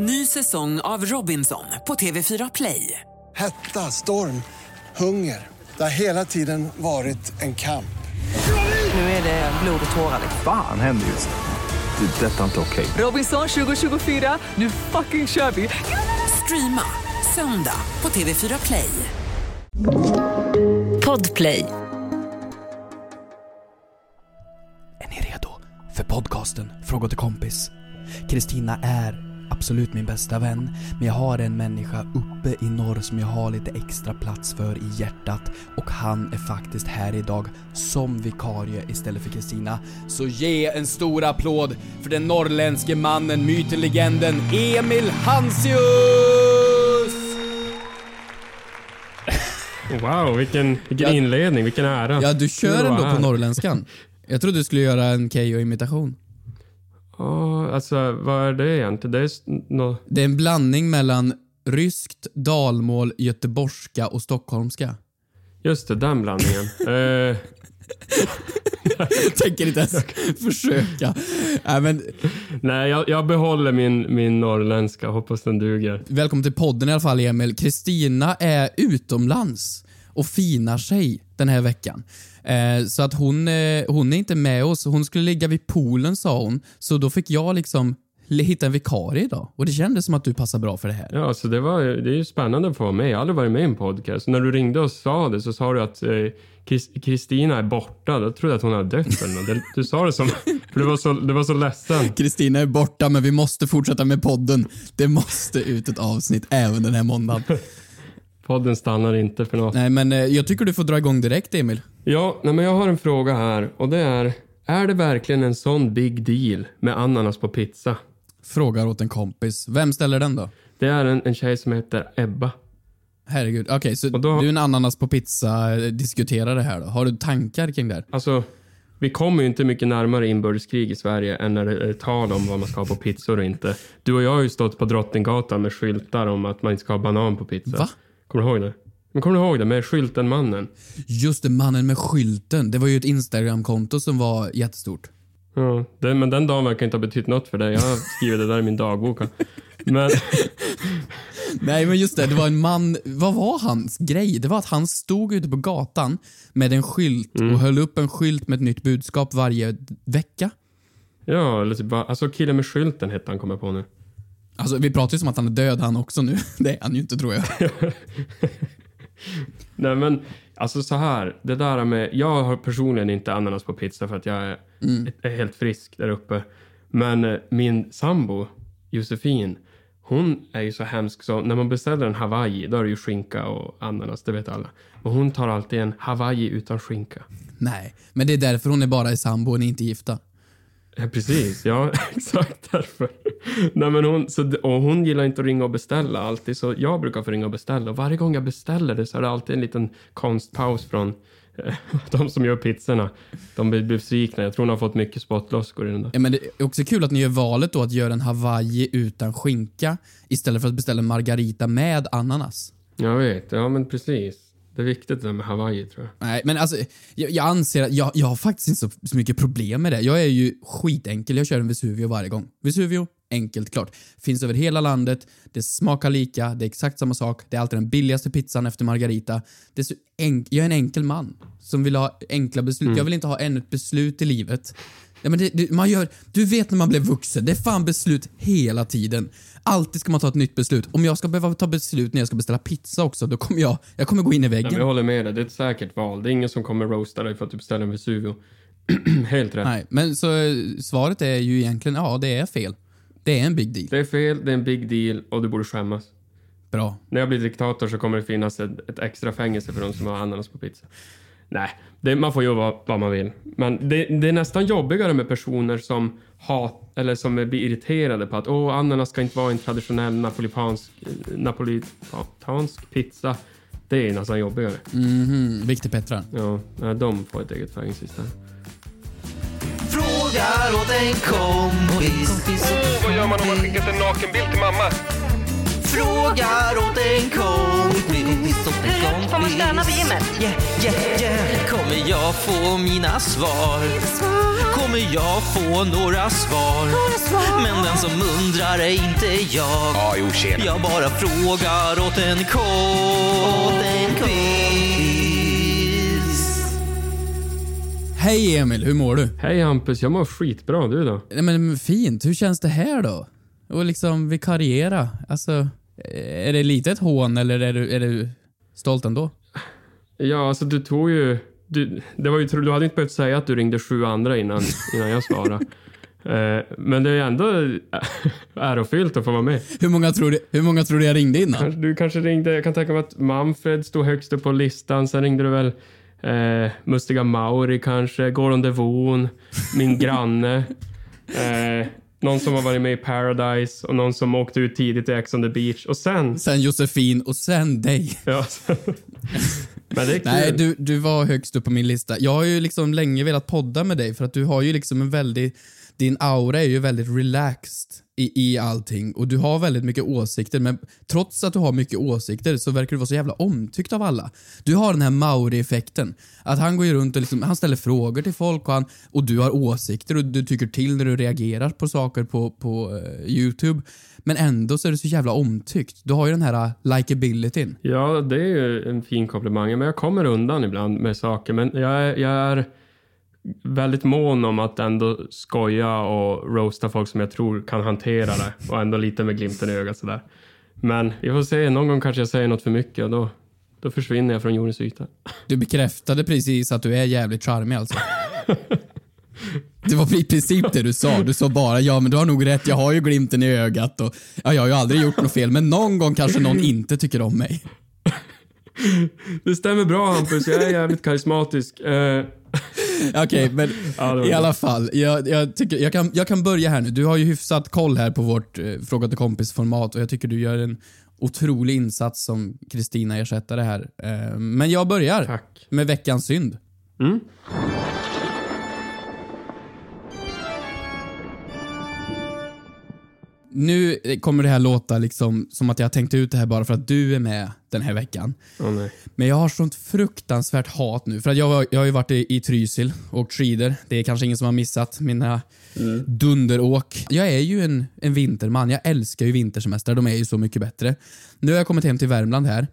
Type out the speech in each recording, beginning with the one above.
Ny säsong av Robinson på TV4 Play. Hetta, storm, hunger. Det har hela tiden varit en kamp. Nu är det blod och tårar. Fan händer just nu. Det. är Detta är inte okej. Robinson 2024, nu fucking kör vi! Streama söndag på TV4 Play. Podplay. Är ni redo för podcasten Fråga till kompis? Kristina är absolut min bästa vän, men jag har en människa uppe i norr som jag har lite extra plats för i hjärtat och han är faktiskt här idag som vikarie istället för Kristina. Så ge en stor applåd för den norrländske mannen, myten, legenden Emil Hansius! Wow, vilken, vilken inledning, vilken ära. Ja, du kör ändå på norrländskan. Jag trodde du skulle göra en Keyyo-imitation. Ja, alltså vad är det egentligen? Det är nå... Det är en blandning mellan ryskt, dalmål, göteborgska och stockholmska. Just det, den blandningen. eh, Jag tänker inte ens försöka. Nej, men, nej, jag, jag behåller min, min norrländska. Hoppas den duger. välkommen till podden i alla fall, Emil. Kristina är utomlands och finar sig den här veckan. Eh, så att hon, eh, hon är inte med oss. Hon skulle ligga vid poolen, sa hon. Så då fick jag liksom li- hitta en vikarie idag. Och det kändes som att du passar bra för det här. Ja, så det, var, det är ju spännande att få vara med. Jag har aldrig varit med i en podcast. När du ringde och sa det så sa du att eh, Kris- Kristina är borta. Då trodde jag att hon hade dött eller något. Du sa det som... För du var så, du var så ledsen. Kristina är borta, men vi måste fortsätta med podden. Det måste ut ett avsnitt även den här måndagen. Podden stannar inte för något. Nej, men eh, jag tycker du får dra igång direkt, Emil. Ja, nej, men jag har en fråga här och det är Är det verkligen en sån big deal med ananas på pizza? Frågar åt en kompis. Vem ställer den då? Det är en, en tjej som heter Ebba. Herregud. Okej, så Och då- du är en ananas på pizza eh, diskuterar det här då. Har du tankar kring det här? Alltså, vi kommer ju inte mycket närmare inbördeskrig i Sverige än när det är tal om vad man ska ha på pizzor och inte. Du och jag har ju stått på Drottninggatan med skyltar om att man inte ska ha banan på pizza. Va? Kommer du ihåg det? Men kommer du ihåg det med skylten mannen? Just det, mannen med skylten. Det var ju ett Instagramkonto som var jättestort. Ja, det, men den dagen verkar inte ha betytt något för dig. Jag har skrivit det där i min dagbok. Men Nej, men just det. Det var en man. Vad var hans grej? Det var att han stod ute på gatan med en skylt Mm. och höll upp en skylt med ett nytt budskap varje vecka. ja, eller typ, alltså killen med skylten hette han kommer jag på nu. Alltså, vi pratar ju som att han är död han också nu. Det är han ju inte tror jag. Nej men, alltså så här. Det där med, jag har personligen inte ananas på pizza för att jag är, är helt frisk där uppe. Men eh, min sambo, Josefin, hon är ju så hemsk så när man beställer en hawaii, då är det ju skinka och ananas, det vet alla. Och hon tar alltid en hawaii utan skinka. Nej, men det är därför hon är bara i sambo och ni är inte gifta. Ja, precis. Ja, exakt därför. Nej, men hon, så, och hon gillar inte att ringa och beställa alltid, så jag brukar få ringa och beställa. Och varje gång jag beställer det så är det alltid en liten konstpaus från eh, de som gör pizzorna. De blir besvikna. Jag tror hon har fått mycket spottloskor i den där. Ja, men det är också kul att ni gör valet då att göra en hawaii utan skinka istället för att beställa en margarita med ananas. Jag vet. Ja, men precis. Det är viktigt det där med hawaii, tror jag. Nej, men alltså, jag, jag anser att jag, jag har faktiskt inte så, så mycket problem med det. Jag är ju skitenkel, jag kör en Vesuvio varje gång. Vesuvio, enkelt klart. Finns över hela landet, det smakar lika, det är exakt samma sak, det är alltid den billigaste pizzan efter margarita. Det är så enk- jag är en enkel man som vill ha enkla beslut. Jag vill inte ha ännu ett beslut i livet. Ja, men det, det, man gör, du vet när man blev vuxen, det är fan beslut hela tiden. Alltid ska man ta ett nytt beslut. Om jag ska behöva ta beslut när jag ska beställa pizza också, då kommer jag, jag kommer gå in i Ja, väggen. men jag håller med dig. Det är ett säkert val. Det är ingen som kommer roasta dig för att du beställer en Vesuvio. Helt rätt. Nej, men så eh, svaret är ju egentligen, ja, det är fel. Det är en big deal. Det är fel, det är en big deal och du borde skämmas. Bra. När jag blir diktator så kommer det finnas ett, ett extra fängelse för de som har ananas på pizza. Nej, det, man får ju vara vad man vill. Men det, det är nästan jobbigare med personer som hat, eller som blir irriterade på att åh, ananas ska inte vara en traditionell napolitansk, napolitansk pizza. Det är nästan jobbigare. Mhm, Viktor Petra. Ja, de får ett eget fängelse istället. Frågar åt en kompis. Vad gör man om man skickat en nakenbild till mamma? Frågar åt en kompis. En kompis. Får man stöna på gymmet? Yeah, yeah, yeah. Kommer jag få mina svar? Kommer jag få några svar? Men den som undrar är inte jag. Ja, jo, tjena. Jag bara frågar åt en kompis. Hej Emil, hur mår du? Hej Hampus, jag mår skitbra. Du då? Nej men fint, hur känns det här då? Och liksom vikariera, alltså... Är det lite ett hån eller är du, är du stolt ändå? Ja, alltså du tog ju... Du, det var ju, du hade inte behövt säga att du ringde sju andra innan, innan jag svarade. Eh, men det är ändå ärofyllt att få vara med. Hur många tror du, hur många tror du jag ringde innan? Du kanske ringde, jag kan tänka mig att Manfred stod högst upp på listan. Sen ringde du väl eh, Mustiga Mauri kanske, Gordon Devon, min granne. Eh, någon som har varit med i Paradise och någon som åkte ut tidigt i Ex on the beach. Och sen... Sen Josefin och sen dig. Ja, men det är kul. Nej, du, du var högst upp på min lista. Jag har ju liksom länge velat podda med dig för att du har ju liksom en väldigt... Din aura är ju väldigt relaxed i, i allting och du har väldigt mycket åsikter men trots att du har mycket åsikter så verkar du vara så jävla omtyckt av alla. Du har den här Mauri-effekten. Att han går ju runt och liksom, han ställer frågor till folk och, han, och du har åsikter och du tycker till när du reagerar på saker på, på uh, YouTube. Men ändå så är du så jävla omtyckt. Du har ju den här uh, likabilityn. Ja, det är ju en fin komplimang. Men jag kommer undan ibland med saker. Men jag är, jag är väldigt mån om att ändå skoja och roasta folk som jag tror kan hantera det. Och ändå lite med glimten i ögat sådär. Men vi får se, någon gång kanske jag säger något för mycket och då, då försvinner jag från jordens yta. Du bekräftade precis att du är jävligt charmig alltså. Det var i princip det du sa. Du sa bara ja men du har nog rätt, jag har ju glimten i ögat och ja, jag har ju aldrig gjort något fel men någon gång kanske någon inte tycker om mig. Det stämmer bra Hampus, jag är jävligt karismatisk. Okej, men Ja, i alla fall. Jag, jag, tycker, jag, kan, jag kan börja här nu. Du har ju hyfsat koll här på vårt eh, Fråga till kompis-format och jag tycker du gör en otrolig insats som Kristina ersättare här. Eh, men jag börjar Tack. med veckans synd. Mm. Nu kommer det här låta liksom som att jag har tänkt ut det här bara för att du är med den här veckan. Nej. Men jag har sånt fruktansvärt hat nu. För att jag, jag har ju varit i, i Trysil och åkt skidor. Det är kanske ingen som har missat mina dunderåk. Jag är ju en, en vinterman. Jag älskar ju vintersemester. De är ju så mycket bättre. Nu har jag kommit hem till Värmland här.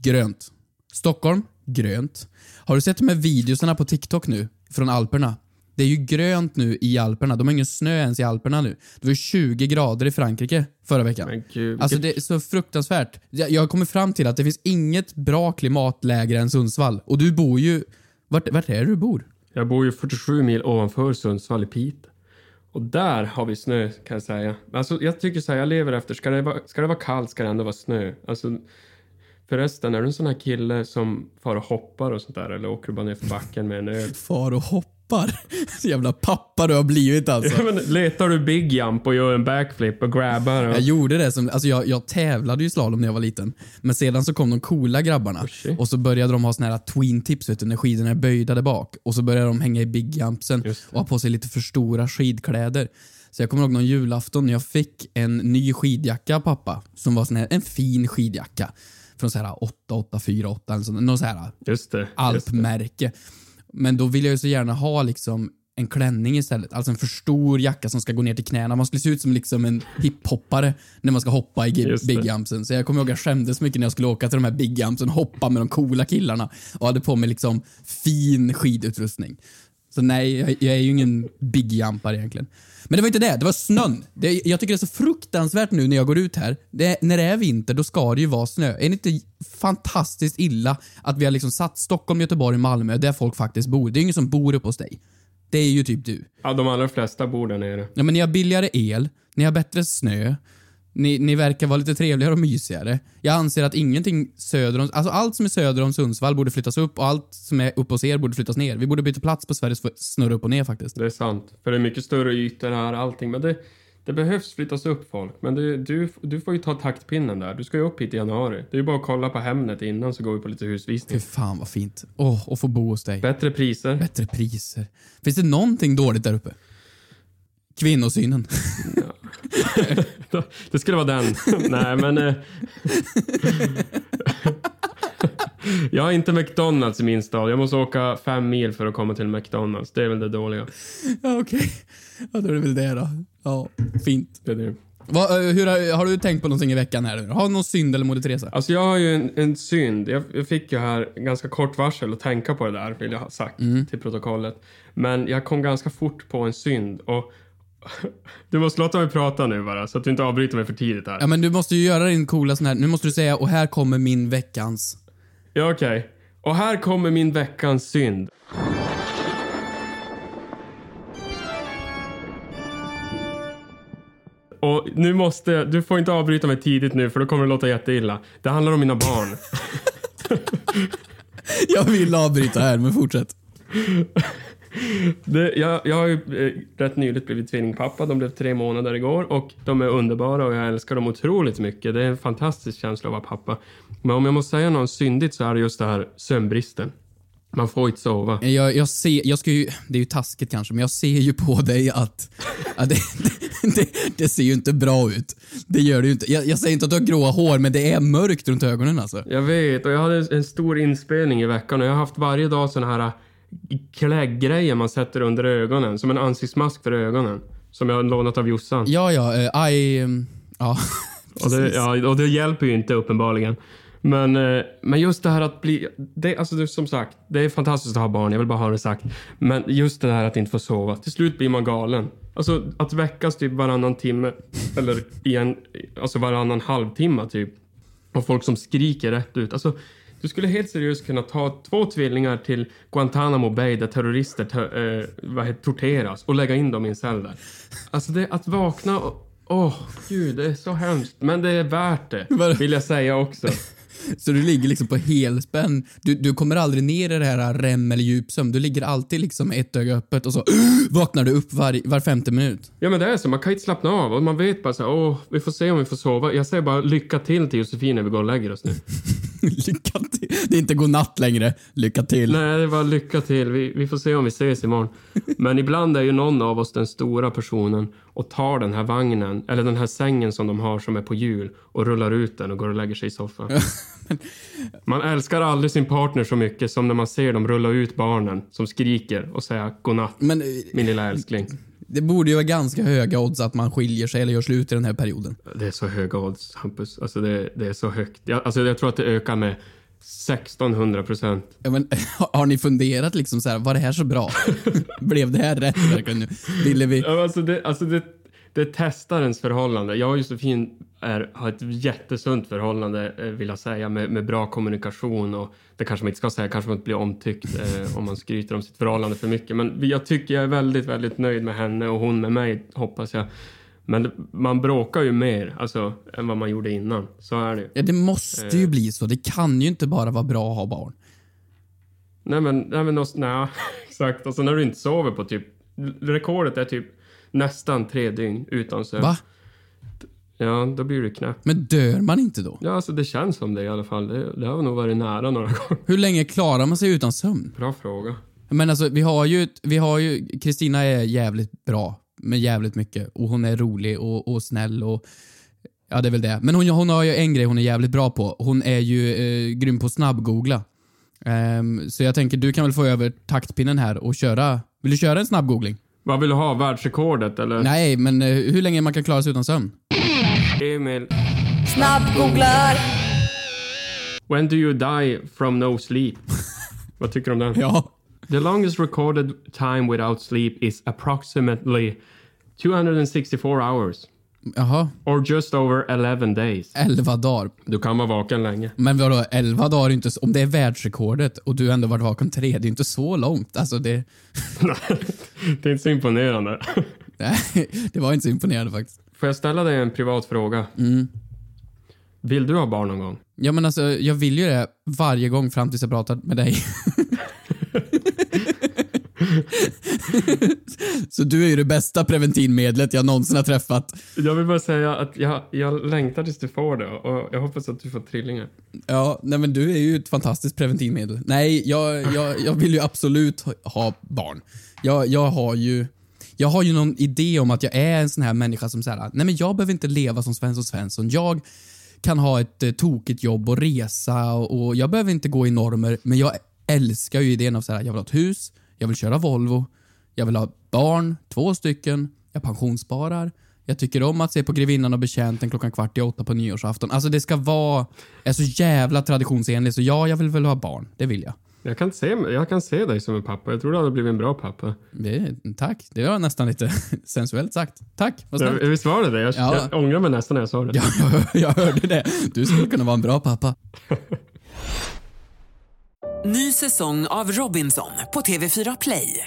Grönt. Stockholm. Grönt. Har du sett de här videosarna på TikTok nu? Från Alperna? Det är ju grönt nu i Alperna. De har ingen snö ens i Alperna nu. Det var 20 grader i Frankrike förra veckan. Men gud, Alltså det är så fruktansvärt. Jag jag har kommit fram till att det finns inget bra klimat lägre än Sundsvall. Och du bor ju... Vart, vart är det du bor? Jag bor ju 47 mil ovanför Sundsvall i Piteå. Och där har vi snö kan jag säga. Alltså jag tycker så här, jag lever efter, ska det vara, ska det vara kallt ska det ändå vara snö. Alltså, förresten, är du en sån här kille som far och hoppar och sånt där? Eller åker du bara ner för backen med en öl? Far och hoppar. Så jävla pappa du har blivit alltså. Ja, men letar du big jump och gör en backflip och grabbar? Och... Jag gjorde det som, alltså jag, jag tävlade ju slalom när jag var liten. Men sedan så kom de coola grabbarna. shit. och så började de ha såna här twin tips vet du, när skidorna är böjda där bak. Och så började de hänga i big jumpsen och ha på sig lite för stora skidkläder. Så jag kommer ihåg någon julafton när jag fick en ny skidjacka av pappa. Som var sån här, en fin skidjacka. Från så här 8848 eller sånt, så här Just det. Just det. Men då vill jag ju så gärna ha liksom en klänning istället. Alltså en för stor jacka som ska gå ner till knäna. Man skulle se ut som liksom en hiphoppare när man ska hoppa i big jumpsen. Så jag kommer ihåg jag skämdes mycket när jag skulle åka till de här big jumpsen och hoppa med de coola killarna. Och hade på mig liksom fin skidutrustning. Så nej, jag, jag är ju ingen big jumpare egentligen. Men det var inte det, det var snön. Det, jag tycker det är så fruktansvärt nu när jag går ut här. Det, när det är vinter, då ska det ju vara snö. Är det inte fantastiskt illa att vi har liksom satt Stockholm, Göteborg, Malmö, där folk faktiskt bor? Det är ju ingen som bor uppe hos dig. Det är ju typ du. Ja, de allra flesta bor där nere. Ja, men ni har billigare el, ni har bättre snö, ni, ni verkar vara lite trevligare och mysigare. Jag anser att ingenting söder om... Alltså allt som är söder om Sundsvall borde flyttas upp och allt som är uppe hos er borde flyttas ner. Vi borde byta plats på Sveriges snurra upp och ner faktiskt. Det är sant. För det är mycket större ytor här, allting. Men det, det behövs flyttas upp folk. Men det, du, du får ju ta taktpinnen där. Du ska ju upp hit i januari. Det är ju bara att kolla på Hemnet innan så går vi på lite Fy husvisning. fan vad fint. Åh, att få bo hos dig. Bättre priser. Bättre priser. Finns det någonting dåligt där uppe? Kvinnosynen. Det skulle vara den. Nej, men... Eh, Jag har inte McDonalds i min stad. Jag måste åka fem mil för att komma till McDonalds. Det är väl det dåliga. Ja, okej. Ja, då är det väl det då. Ja, fint. Det är det. Va, eh, hur, har- du tänkt på någonting i veckan här nu? Har du någon synd eller Moder Teresa? Alltså jag har ju en, en synd. Jag, fick ju här ganska kort varsel att tänka på det där, vill jag ha sagt till protokollet. Men jag kom ganska fort på en synd och du måste låta mig prata nu bara, så att du inte avbryter mig för tidigt här. Ja, men du måste ju göra din coola sån här. Nu måste du säga, och här kommer min veckans. Ja, okej. Och här kommer min veckans synd. Och nu måste du får inte avbryta mig tidigt nu för då kommer det låta jätteilla. Det handlar om mina barn. Jag vill avbryta här, men fortsätt. Det, jag, jag har ju eh, rätt nyligt blivit tvillingpappa. De blev tre månader igår och de är underbara och jag älskar dem otroligt mycket. Det är en fantastisk känsla att vara pappa. Men om jag måste säga något syndigt så är det just det här sömnbristen. Man får inte sova. Jag, jag ser, jag ska ju, det är ju taskigt kanske, men jag ser ju på dig att, att det, det, det ser ju inte bra ut. Det gör det ju inte. Jag, jag säger inte att du har gråa hår, men det är mörkt runt ögonen alltså. Jag vet och jag hade en, stor inspelning i veckan och jag har haft varje dag såna här kläggrejer man sätter under ögonen. Som en ansiktsmask för ögonen. Som jag har lånat av Jossan. Ja, ja, eh, I... ehm, Ja, Och det, ja, och det hjälper ju inte uppenbarligen. Men, eh, men just det här att bli... Det, alltså det, som sagt, det är fantastiskt att ha barn, jag vill bara ha det sagt. Men just det här att inte få sova. Till slut blir man galen. Alltså att väckas typ varannan timme, eller i en, alltså varannan halvtimme typ. Och folk som skriker rätt ut. Alltså, du skulle helt seriöst kunna ta två tvillingar till Guantanamo Bay där terrorister tö- eh, vad heter, torteras och lägga in dem i en cell där. Alltså det att vakna och... Åh, gud, det är så hemskt. Men det är värt det, vill jag säga också. Så du ligger liksom på helspänn. Du, du kommer aldrig ner i det här REM eller djupsömn. Du ligger alltid liksom ett öga öppet och så vaknar du upp var, var femte minut. Ja men det är så, man kan inte slappna av och man vet bara så här, åh, vi får se om vi får sova. Jag säger bara lycka till till Josefin när vi går och lägger oss nu. Lycka till. Det är inte godnatt längre. Lycka till. Nej, det var lycka till. Vi, vi får se om vi ses imorgon. Men ibland är ju någon av oss den stora personen och tar den här vagnen, eller den här sängen som de har som är på hjul och rullar ut den och går och lägger sig i soffan. Man älskar aldrig sin partner så mycket som när man ser dem rulla ut barnen som skriker och säga godnatt, Men min lilla älskling. Det borde ju vara ganska höga odds att man skiljer sig eller gör slut i den här perioden. Det är så höga odds, Hampus. Alltså det, det är så högt. Jag, alltså jag tror att det ökar med 1600 procent. Ja, men, har, ni funderat liksom så här, var det här så bra? Blev det här rätt verkligen nu? Ville vi... Ja, Alltså det, alltså det, det är testarens förhållande. Jag och Josefin är, har ett jättesunt förhållande, eh, vill jag säga, med, med bra kommunikation. Och det kanske man inte ska säga, kanske man inte blir omtyckt eh, om man skryter om sitt förhållande för mycket. Men jag tycker jag är väldigt, väldigt nöjd med henne och hon med mig, hoppas jag. Men man bråkar ju mer alltså, än vad man gjorde innan. Så är det ju. Ja, det måste ju bli så. Det kan ju inte bara vara bra att ha barn. Nej men, nej men också, nej, exakt. Och så när du inte sover på typ, rekordet är typ nästan tre dygn utan sömn. Va? Ja, då blir du knäpp. Men dör man inte då? Ja, alltså det känns som det i alla fall. Det, det har nog varit nära några gånger. Hur länge klarar man sig utan sömn? Bra fråga. Men alltså, vi har ju, vi har ju, Kristina är jävligt bra med jävligt mycket och hon är rolig och, och snäll och Ja, det är väl det. Men hon, hon har ju en grej hon är jävligt bra på. Hon är ju eh, grym på att snabbgoogla. Ehm, så jag tänker, du kan väl få över taktpinnen här och köra... Vill du köra en snabbgoogling? Vad vill du ha? Världsrekordet eller? Nej, men eh, hur länge man kan klara sig utan sömn? Emil. Snabbgooglar! When do you die from no sleep? Vad tycker du om den? Ja. The longest recorded time without sleep is approximately 264 hours. Jaha. Or just over 11 days. 11 dagar. Du kan vara vaken länge. Men vadå, 11 dagar är inte så, Om det är världsrekordet och du ändå varit vaken tre, det är inte så långt. Alltså det... det är inte så imponerande. Nej, det var inte så imponerande faktiskt. Får jag ställa dig en privat fråga? Vill du ha barn någon gång? Ja men alltså, jag vill ju det varje gång fram tills jag pratar med dig. så du är ju det bästa preventivmedlet jag någonsin har träffat. Jag vill bara säga att jag, jag längtar tills du får det och jag hoppas att du får trillingar. Ja, nej men du är ju ett fantastiskt preventivmedel. Nej, jag, jag, jag vill ju absolut ha, barn. Jag, jag har ju jag har ju någon idé om att jag är en sån här människa som säger nej men jag behöver inte leva som Svensson Svensson. Jag, kan ha ett eh, tokigt jobb och resa och, och jag behöver inte gå i normer, men jag älskar ju idén av så här, jag vill ha ett hus, jag vill köra Volvo, jag vill ha barn, två stycken, jag pensionssparar, jag tycker om att se på Grevinnan och Betjänten klockan kvart i åtta på nyårsafton. Alltså det ska vara, är så jävla traditionsenligt, så ja, jag vill väl ha barn, det vill jag. Jag kan, se, jag kan se dig som en pappa. Jag tror du hade blivit en bra pappa. Det, tack, det var nästan lite sensuellt sagt. Tack, vad snällt. Visst var det det? Jag, Ja. jag ångrar mig nästan när jag sa det. Ja, jag, jag hörde det. Du skulle kunna vara en bra pappa. Ny säsong av Robinson på TV4 Play.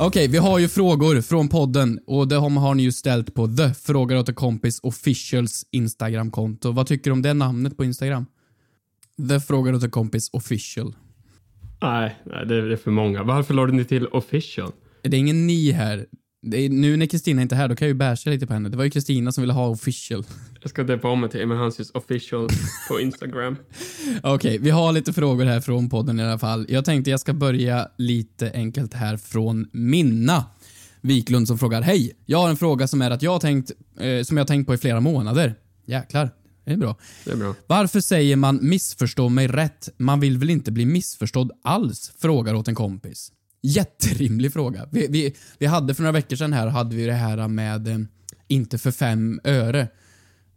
Okej, vi har ju frågor från podden och det har ni ju ställt på The Frågar åt en kompis officials Instagramkonto. Vad tycker du om det namnet på Instagram? The Frågar åt en kompis official. Nej, nej det, är, det är för många. Varför lade ni till official? Det är ingen ni här. Är, nu när Kristina inte är här, då kan jag ju basha lite på henne. Det var ju Kristina som ville ha official. Jag ska döpa om mig till Emil Hansis official på Instagram. Okej, vi har lite frågor här från podden i alla fall. Jag tänkte jag ska börja lite enkelt här från Minna Wiklund som frågar Hej! Jag har en fråga som är att jag har tänkt, eh, som jag har tänkt på i flera månader. Jäklar, det är bra. Det är bra. Varför säger man missförstå mig rätt? Man vill väl inte bli missförstådd alls? Frågar åt en kompis. Jätterimlig fråga. Vi, vi, vi hade för några veckor sedan här, hade vi det här med eh, inte för fem öre.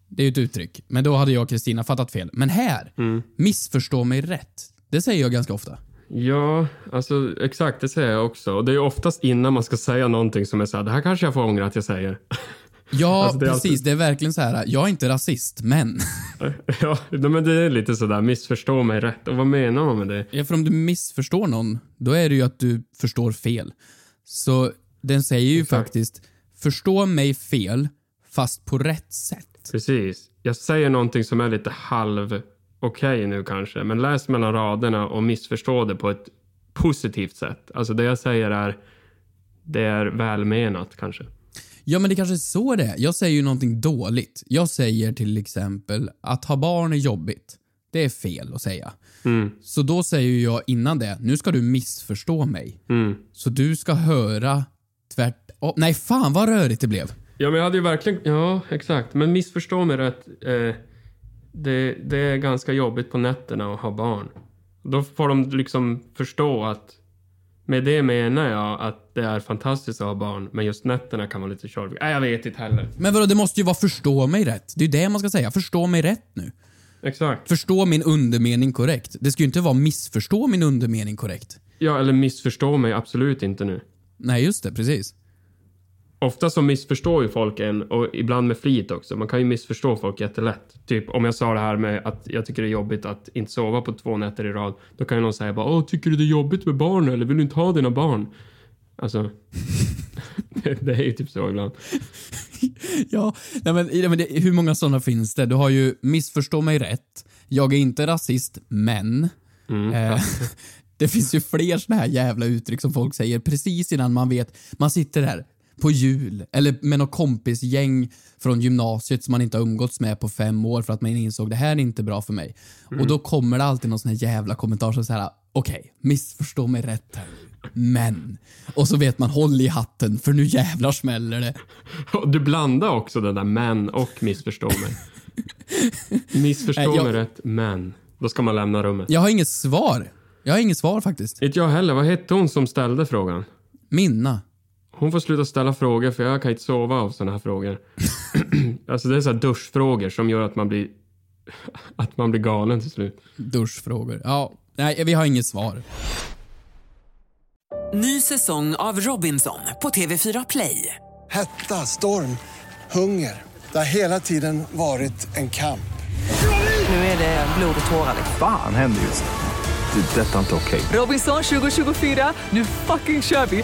Det är ju ett uttryck. Men då hade jag och Kristina fattat fel. Men här, missförstå mig rätt. Det säger jag ganska ofta. Ja, alltså exakt det säger jag också. Och det är oftast innan man ska säga någonting som är såhär, det här kanske jag får ångra att jag säger. Ja, Alltså, det precis. alltid- Det är verkligen så här. jag är inte rasist, men. ja, men det är lite sådär, missförstå mig rätt. Och vad menar man med det? Ja, för om du missförstår någon, då är det ju att du förstår fel. Så den säger ju Exakt. faktiskt, förstå mig fel, fast på rätt sätt. Precis. Jag säger någonting som är lite halv okej nu kanske, men läs mellan raderna och missförstå det på ett positivt sätt. Alltså det jag säger är, det är välmenat kanske. Ja, men det kanske är så det är. Jag säger ju någonting dåligt. Jag säger till exempel att ha barn är jobbigt. Det är fel att säga. Så då säger jag innan det, nu ska du missförstå mig. Så du ska höra tvärt... Oh, nej, fan vad rörigt det blev. Ja, men jag hade ju verkligen... Ja, exakt. Men missförstå mig rätt. Eh, det, det är ganska jobbigt på nätterna att ha barn. Då får de liksom förstå att med det menar jag att det är fantastiskt att ha barn, men just nätterna kan vara lite tjorviga. Nej, jag vet inte heller. Men vadå, det måste ju vara förstå mig rätt. Det är ju det man ska säga. Förstå mig rätt nu. Exakt. Förstå min undermening korrekt. Det ska ju inte vara missförstå min undermening korrekt. Ja, eller missförstå mig absolut inte nu. Nej, just det. Precis. Ofta så missförstår ju folk en, och ibland med flit också. Man kan ju missförstå folk jättelätt. Typ om jag sa det här med att jag tycker det är jobbigt att inte sova på två nätter i rad. Då kan ju någon säga bara Åh, tycker du det är jobbigt med barn eller vill du inte ha dina barn? Alltså, det, det är ju typ så ibland. Ja, nej men, nej, men det, hur många sådana finns det? Du har ju missförstå mig rätt. Jag är inte rasist, men. eh, det finns ju fler såna här jävla uttryck som folk säger precis innan man vet. Man sitter där på jul eller med något kompisgäng från gymnasiet som man inte har umgåtts med på fem år för att man insåg det här är inte bra för mig. Och då kommer det alltid någon sån här jävla kommentar som säger okej, missförstå mig rätt här. Men. Och så vet man håll i hatten för nu jävlar smäller det. Du blandar också den där men och missförstå mig. Missförstå Nej, jag- mig rätt, men. Då ska man lämna rummet. Jag har inget svar. Jag har inget svar faktiskt. Inte jag heller. Vad hette hon som ställde frågan? Minna. Hon får sluta ställa frågor för jag kan inte sova av såna här frågor. alltså det är så här duschfrågor som gör att man blir att man blir galen till slut. Duschfrågor. Ja, nej, vi har inget svar. Ny säsong av Robinson på TV4 Play. Hetta, storm, hunger. Det har hela tiden varit en kamp. Nu är det blod och tårar. Fan händer just nu. Det. är Detta är inte okej. Robinson 2024, nu fucking kör vi!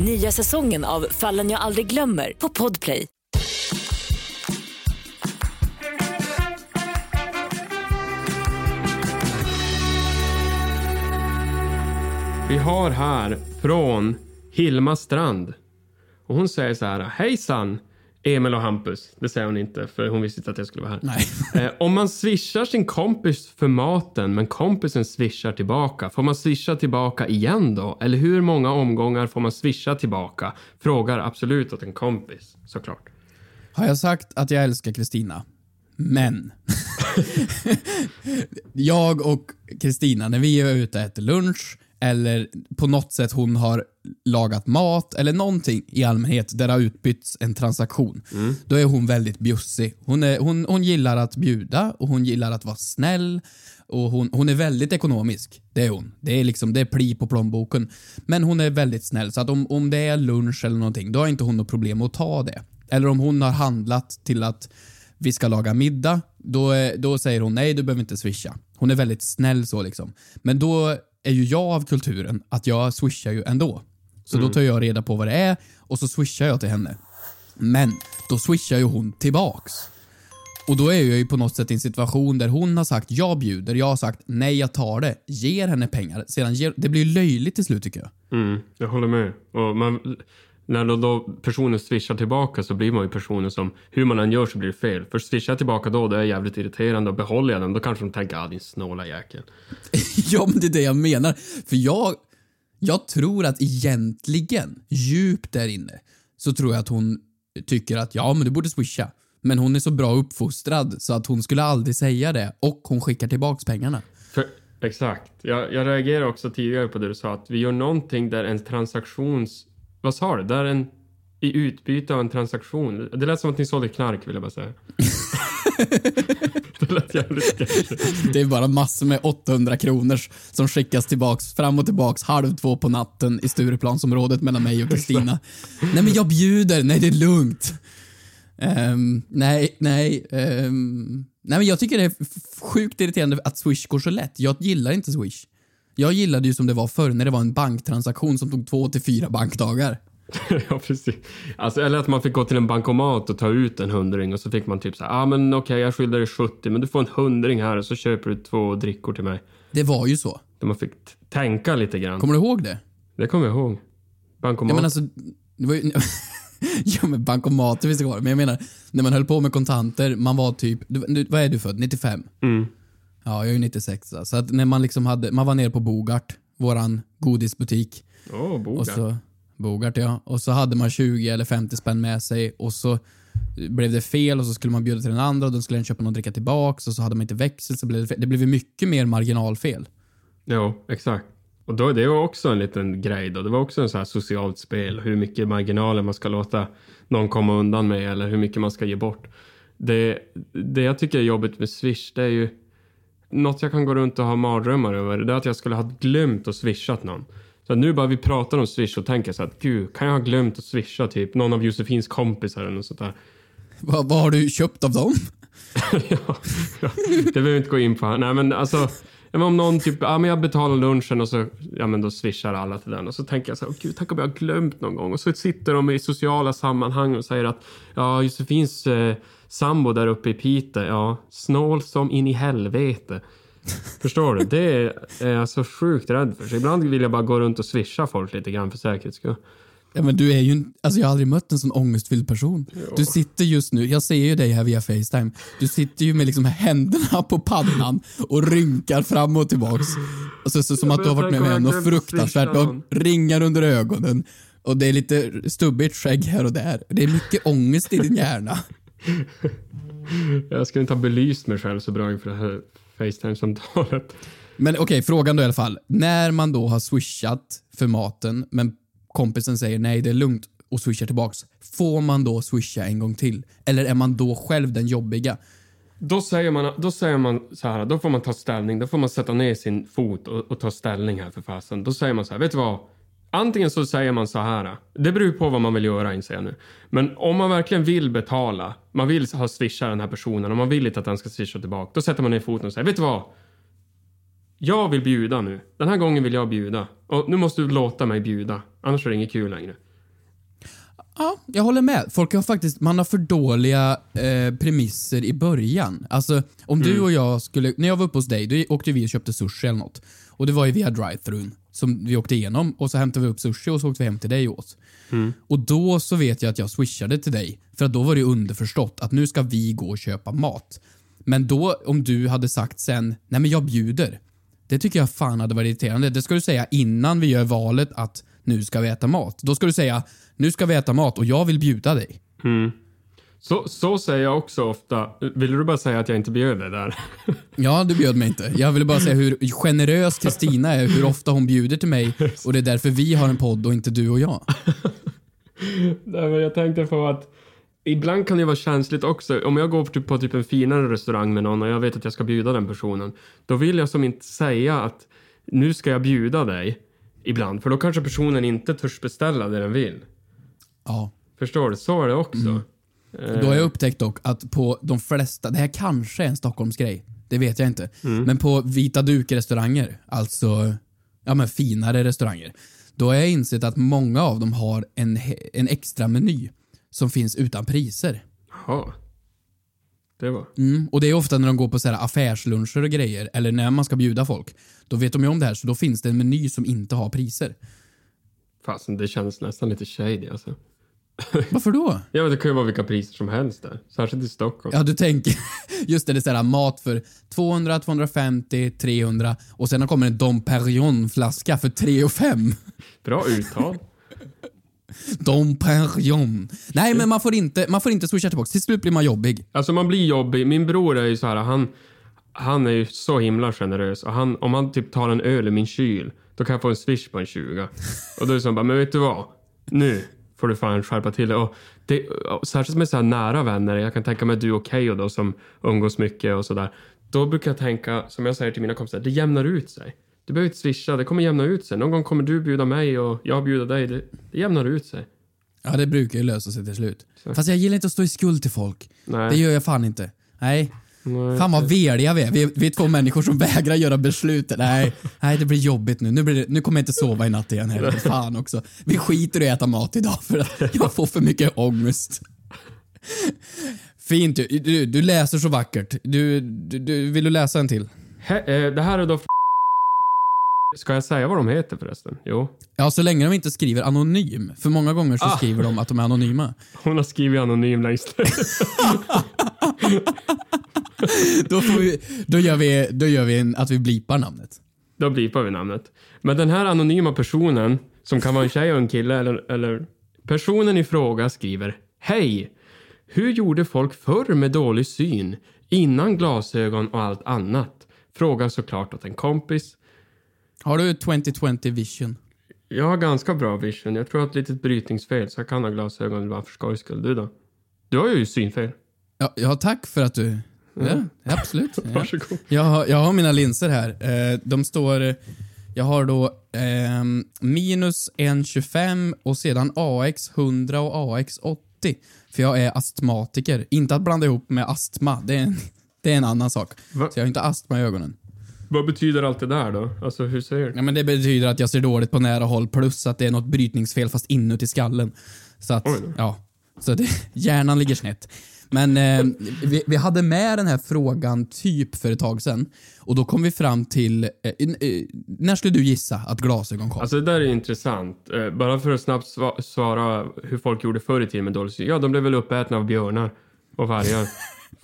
Nya säsongen av Fallen jag aldrig glömmer på Podplay. Vi har här från Hilma Strand. Och hon säger så här. Hejsan Emil och Hampus. Det säger hon inte för hon visste inte att jag skulle vara här. Eh, om man swishar sin kompis för maten men kompisen swishar tillbaka. Får man swisha tillbaka igen då? Eller hur många omgångar får man swisha tillbaka? Frågar absolut åt en kompis såklart. Har jag sagt att jag älskar Kristina? Men. jag och Kristina, när vi är ute och äter lunch eller på något sätt hon har lagat mat eller någonting i allmänhet där det har utbytts en transaktion. Då är hon väldigt bjussig. Hon, är, hon, hon gillar att bjuda och hon gillar att vara snäll och hon, hon är väldigt ekonomisk. Det är hon. Det är liksom, det är pli på plånboken. Men hon är väldigt snäll så att om, om det är lunch eller någonting, då har inte hon något problem att ta det. Eller om hon har handlat till att vi ska laga middag, då, då säger hon nej, du behöver inte swisha. Hon är väldigt snäll så liksom. Men då är ju jag av kulturen att jag swishar ju ändå. Så då tar jag reda på vad det är och så swishar jag till henne. Men då swishar ju hon tillbaks. Och då är jag ju på något sätt i en situation där hon har sagt jag bjuder, jag har sagt nej jag tar det, ger henne pengar. Sedan ger, det blir ju löjligt till slut tycker jag. Mm, jag håller med. Och man, när då, då personen swishar tillbaka så blir man ju personen som, hur man än gör så blir det fel. För swishar jag tillbaka då, det är jävligt irriterande och behåller jag den, då kanske de tänker ah din snåla jäkel. ja, men det är det jag menar. För jag, jag tror att egentligen, djupt där inne, så tror jag att hon tycker att ja, men du borde swisha. Men hon är så bra uppfostrad så att hon skulle aldrig säga det och hon skickar tillbaks pengarna. För, exakt. Jag, jag reagerar också tidigare på det du sa, att vi gör någonting där en transaktions... Vad sa du? Där en... I utbyte av en transaktion. Det lät som att ni sålde knark vill jag bara säga. det lät jävligt. Det är bara massor med 800 kronor som skickas tillbaks, fram och tillbaks, halv två på natten i Stureplansområdet mellan mig och Kristina. nej men jag bjuder, nej det är lugnt. Ehm, nej, nej. ehm, nej men jag tycker det är sjukt irriterande att Swish går så lätt. Jag gillar inte Swish. Jag gillade ju som det var förr när det var en banktransaktion som tog två till fyra bankdagar. ja, precis. Alltså, eller att man fick gå till en bankomat och ta ut en hundring och så fick man typ så här, ah, men okej, jag skyldar dig 70, men du får en hundring här och så köper du två drickor till mig. Det var ju så. Där man fick tänka lite grann. Kommer du ihåg det? Det kommer jag ihåg. Bankomat. Ja men alltså, det var ju... ja men bankomater visst det var det. Men jag menar, när man höll på med kontanter, man var typ, du, vad är du född? 95? Mm. Ja, jag är ju 96 så att när man liksom hade, man var nere på Bogart, våran godisbutik. Åh, Bogart. Och så, Bogart ja. Och så hade man 20 eller 50 spänn med sig och så blev det fel och så skulle man bjuda till den andra och då skulle den köpa någon dricka tillbaks och så hade man inte växel så blev det fel. Det blev ju mycket mer marginalfel. Ja, exakt. Och då, det var också en liten grej då. Det var också en så här socialt spel. Hur mycket marginaler man ska låta någon komma undan med eller hur mycket man ska ge bort. Det, det jag tycker är jobbigt med Swish, det är ju något jag kan gå runt och ha mardrömmar över. Det är att jag skulle ha glömt att swishat någon. Så nu bara vi pratar om Swish och tänker så att gud, kan jag ha glömt att swisha typ någon av Josefins kompisar eller något sånt där. Vad, vad har du köpt av dem? Det behöver vi inte gå in på här. Nej men alltså, ja, om någon typ, ja men jag betalar lunchen och så, ja men då swishar alla till den. Och så tänker jag så här, "Åh, gud, tänk om jag har glömt någon gång. Och så sitter de i sociala sammanhang och säger att, ja Josefins eh, sambo där uppe i Piteå, ja, snål som in i helvete. Förstår du? Det är jag så sjukt rädd för. Så ibland vill jag bara gå runt och swisha folk lite grann för säkerhets skull. Ja, men du är ju en, alltså jag har aldrig mött en sån ångestfylld person. Du sitter just nu, jag ser ju dig här via Facetime, du sitter ju med liksom händerna på pannan och rynkar fram och tillbaks. Alltså, så, som Jag att du har varit med om något fruktansvärt. Du har ringar under ögonen och det är lite stubbigt skägg här och där. Det är mycket ångest i din hjärna. Jag skulle inte ha belyst mig själv så bra inför det här Facetime-samtalet. Men okej, frågan då i alla fall. När man då har swishat för maten, men kompisen säger nej, det är lugnt och swishar tillbaks. Får man då swisha en gång till? Eller är man då själv den jobbiga? Då säger, man, då säger man så här, då får man ta ställning, då får man sätta ner sin fot och, och ta ställning här för fasen. Då säger man så här, vet du vad? Antingen så säger man så här, det beror på vad man vill göra inser jag nu. Men om man verkligen vill betala, man vill ha swisha den här personen och man vill inte att den ska swisha tillbaka, då sätter man ner foten och säger, vet du vad? Jag vill bjuda nu. Den här gången vill jag bjuda. Och nu måste du låta mig bjuda, annars är det inget kul längre. Ja, jag håller med. Folk har faktiskt, man har för dåliga eh, premisser i början. Alltså, om du Mm. och jag skulle, när jag var uppe hos dig, då åkte vi och köpte sushi eller något. Och det var ju via drive-thrun som vi åkte igenom och så hämtade vi upp sushi och så åkte vi hem till dig och åt. Mm. Och då så vet jag att jag swishade till dig, för att då var det underförstått att nu ska vi gå och köpa mat. Men då, om du hade sagt sen, nej men jag bjuder. Det tycker jag fan hade varit irriterande. Det ska du säga innan vi gör valet att nu ska vi äta mat. Då ska du säga, nu ska vi äta mat och jag vill bjuda dig. Mm. Så, så säger jag också ofta. Vill du bara säga att jag inte bjöd dig där? Ja, du bjöd mig inte. Jag ville bara säga hur generös Kristina är, hur ofta hon bjuder till mig och det är därför vi har en podd och inte du och jag. Nej, men jag tänkte på att ibland kan det vara känsligt också. Om jag går typ på typ en finare restaurang med någon och jag vet att jag ska bjuda den personen. Då vill jag som inte säga att nu ska jag bjuda dig ibland. För då kanske personen inte törs beställa det den vill. Ja. Förstår du? Så är det också. Mm. Eh, Då har jag upptäckt dock att på de flesta, det här kanske är en Stockholmsgrej, det vet jag inte. Mm. Men på vita duk-restauranger, alltså ja, men finare restauranger, då har jag insett att många av dem har en, en extra meny som finns utan priser. Jaha. Det var. Mm. Och det är ofta när de går på så här affärsluncher och grejer, eller när man ska bjuda folk. Då vet de ju om det här, så då finns det en meny som inte har priser. Fasen, det känns nästan lite shady alltså. Varför då? Ja, men det kan ju vara vilka priser som helst där. Särskilt i Stockholm. Ja, du tänker, just det, det är så här mat för 200, 250, 300 och sen kommer en Dom Perignon-flaska för 3 och 5. Bra uttal. Dom Perignon. Nej, men man får inte, man får inte swisha tillbaka. Till slut blir man jobbig. Alltså man blir jobbig. Min bror är ju så här, han, han är ju så himla generös. Och han, om han typ tar en öl i min kyl, då kan jag få en swish på en 20. Och då är det så bara, men vet du vad? Nu får du fan skärpa till dig. Och det. Och särskilt med så här nära vänner, jag kan tänka mig du och Keyyo då som umgås mycket och sådär. Då brukar jag tänka, som jag säger till mina kompisar, det jämnar ut sig. Du behöver inte swisha, det kommer jämna ut sig. Någon gång kommer du bjuda mig och jag bjuder dig. Det, det jämnar ut sig. Ja, det brukar ju lösa sig till slut. Fast jag gillar inte att stå i skuld till folk. Nej. Det gör jag fan inte. Nej. Nej. Fan vad veliga vi är. Vi, vi är två människor som vägrar göra beslut. Nej, nej det blir jobbigt nu. Nu, blir det, nu kommer jag inte sova i natt igen heller. Fan också. Vi skiter i att äta mat idag för att jag får för mycket ångest. Fint du. Du, du läser så vackert. Du, du, du, vill du läsa en till? He, eh, det här är då... Ska jag säga vad de heter förresten? Jo. Ja, så länge de inte skriver anonym. För många gånger så Ah. skriver de att de är anonyma. Hon har skrivit anonym längst. Då, får vi, då gör vi, då gör vi en, att vi blipar namnet. Då blipar vi namnet. Men den här anonyma personen, som kan vara en tjej och en kille, eller, eller personen i fråga skriver Hej! Hur gjorde folk förr med dålig syn? Innan glasögon och allt annat? Frågar såklart åt en kompis. Har du 2020 vision? Jag har ganska bra vision. Jag tror jag har ett litet brytningsfel, så jag kan ha glasögon bara för skojs skull. Du då? Du har ju synfel. Ja, ja tack för att du... Ja, absolut. Ja. Varsågod. Jag, har, jag har mina linser här. Eh, de står... Jag har då ehm, minus 1,25 och sedan AX 100 och AX 80. För jag är astmatiker. Inte att blanda ihop med astma. Det är en, det är en annan sak. Va? Så jag har inte astma i ögonen. Vad betyder allt det där då? Alltså hur ser du? Ja, men det betyder att jag ser dåligt på nära håll plus att det är något brytningsfel fast inuti skallen. Så att, ja. Så det, hjärnan ligger snett. Men eh, vi, vi hade med den här frågan typ för ett tag sedan. Och då kom vi fram till, eh, eh, när skulle du gissa att glasögon kom? Alltså det där är intressant. Eh, bara för att snabbt sva- svara hur folk gjorde förr i tiden med dålig syn. Ja, de blev väl uppätna av björnar och vargar.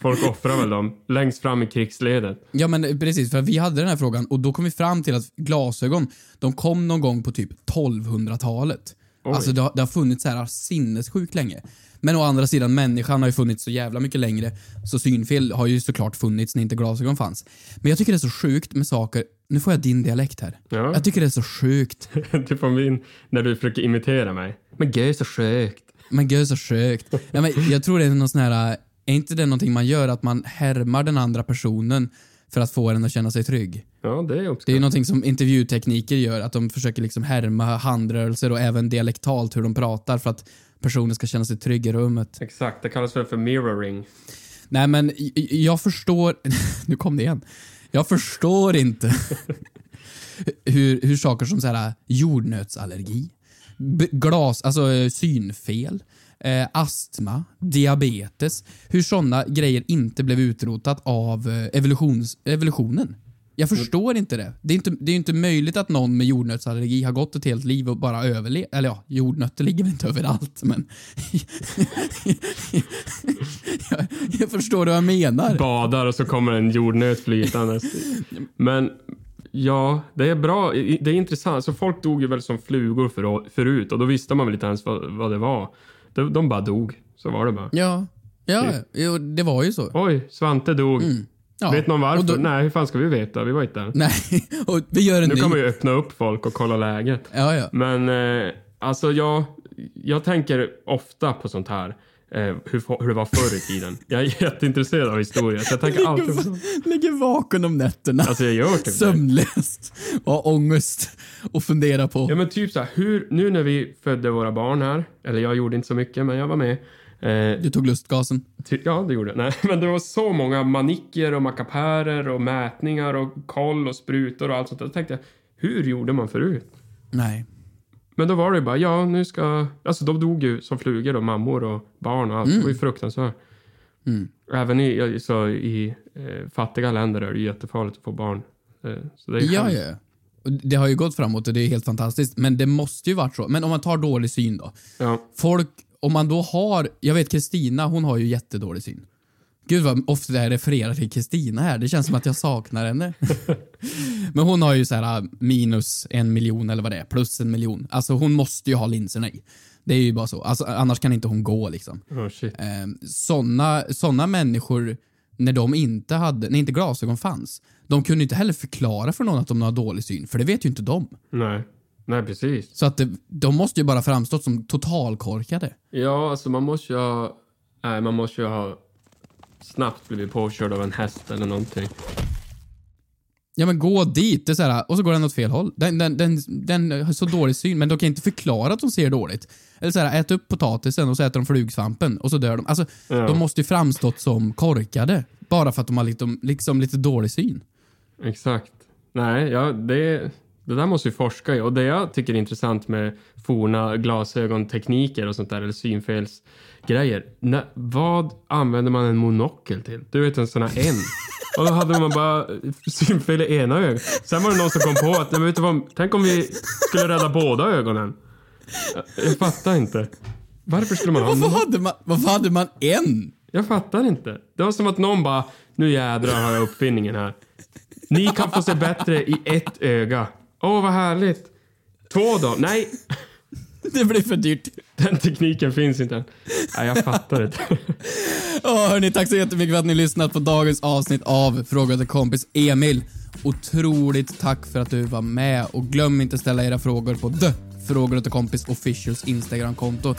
Folk offrar väl dem längst fram i krigsledet. Ja men eh, precis, för vi hade den här frågan och då kom vi fram till att glasögon, de kom någon gång på typ 1200-talet. Oj. Alltså det har, det har funnits så här sinnessjukt länge. Men å andra sidan, människan har ju funnits så jävla mycket längre, så synfel har ju såklart funnits när inte glasögon fanns. Men jag tycker det är så sjukt med saker, nu får jag din dialekt här. Ja. Jag tycker det är så sjukt. du får min när du försöker imitera mig. Men gud så sjukt. Men gud så sjukt. Ja, men jag tror det är någon sån här, är inte det någonting man gör, att man härmar den andra personen för att få den att känna sig trygg? Ja, det är uppskattat. Det är ju någonting som intervjutekniker gör, att de försöker liksom härma handrörelser och även dialektalt hur de pratar för att personen ska känna sig trygg i rummet. Exakt, det kallas väl för mirroring. Nej men jag förstår, nu kom det igen. Jag förstår inte hur, hur saker som så här jordnötsallergi, b- glas, alltså eh, synfel, eh, astma, diabetes, hur sådana grejer inte blev utrotat av eh, evolutions, evolutionen. Jag förstår inte det. Det är inte, det är inte möjligt att någon med jordnötsallergi har gått ett helt liv och bara överlevt. Eller ja, jordnötter ligger väl inte överallt, men... jag, jag förstår vad jag menar. Badar och så kommer en jordnöt flytandes. Men ja, det är bra. Det är intressant. Så folk dog ju väl som flugor för, förut och då visste man väl inte ens vad, vad det var. De, de bara dog. Så var det bara. Ja, ja jo, det var ju så. Oj, Svante dog. Mm. Ja, Vet någon varför? då- Nej, hur fan ska vi veta? Vi var inte där. Nej, och vi gör en Nu ny. man ju öppna upp folk och kolla läget. Ja, ja. Men eh, alltså jag, jag tänker ofta på sånt här. Eh, hur, hur det var förr i tiden. Jag är jätteintresserad av historia. Så jag tänker alltid på sånt. Ligger vaken om nätterna. Alltså jag gör typ. Sömnlös. Och har ångest. Och funderar på... Ja men typ så här, hur, nu när vi födde våra barn här, eller jag gjorde inte så mycket men jag var med. Eh, Du tog lustgasen. ty, ja det gjorde jag. Nej men det var så många manicker och mackapärer och mätningar och koll och sprutor och allt sånt. Då tänkte jag, hur gjorde man förut? Nej. Men då var det ju bara, ja nu ska... Alltså de dog ju som flugor då, mammor och barn och allt. Det var ju fruktansvärt. Mm. Även i, så i eh, fattiga länder är det jättefarligt att få barn. Eh, så det är Ja, ja. Och Det har ju gått framåt och det är helt fantastiskt. Men det måste ju varit så. Men om man tar dålig syn då. Ja. Folk, om man då har... Jag vet Kristina, hon har ju jättedålig syn. Gud vad ofta jag refererar till Kristina här. Det känns som att jag saknar henne. Men hon har ju så här minus en miljon eller vad det är, plus en miljon. Alltså hon måste ju ha linserna i. Det är ju bara så. Alltså, annars kan inte hon gå liksom. Oh, shit. Eh, såna, såna människor, när de inte hade, när inte glasögon fanns, de kunde inte heller förklara för någon att de har dålig syn, för det vet ju inte de. Nej. Nej, precis. Så att det, de måste ju bara framstått som totalkorkade. Ja, alltså man måste ju ha... Nej, man måste ju ha snabbt blivit påkörd av en häst eller någonting. Ja men gå dit, det är så här, och så går den åt fel håll. Den, den, den, den har så dålig syn, men de kan inte förklara att de ser dåligt. Eller så här, ät upp potatisen och så äter de flugsvampen och så dör de. Alltså, Ja. de måste ju framstått som korkade. Bara för att de har liksom, liksom lite dålig syn. Exakt. Nej, ja, det, det där måste vi forska i. Och det jag tycker är intressant med forna glasögontekniker och sånt där, eller synfelsgrejer. Nä, vad använder man en monokel till? Du vet en sån här en. Och då hade man bara synfel i ena ögat. Sen var det någon som kom på att, men vet du vad, tänk om vi skulle rädda båda ögonen. Jag, jag fattar inte. Varför skulle man ha Varför hade, man, varför hade man en? Jag fattar inte. Det var som att någon bara, nu jädrar har jag uppfinningen här. Ni kan få se bättre i ett öga. Åh, vad härligt. Två då? Nej, Det blir för dyrt. den tekniken finns inte än. Nej, jag fattar inte. Ja, hörni, tack så jättemycket för att ni lyssnat på dagens avsnitt av Fråga till kompis Emil. Otroligt tack för att du var med och glöm inte ställa era frågor på The Frågor till kompis officials Instagramkonto.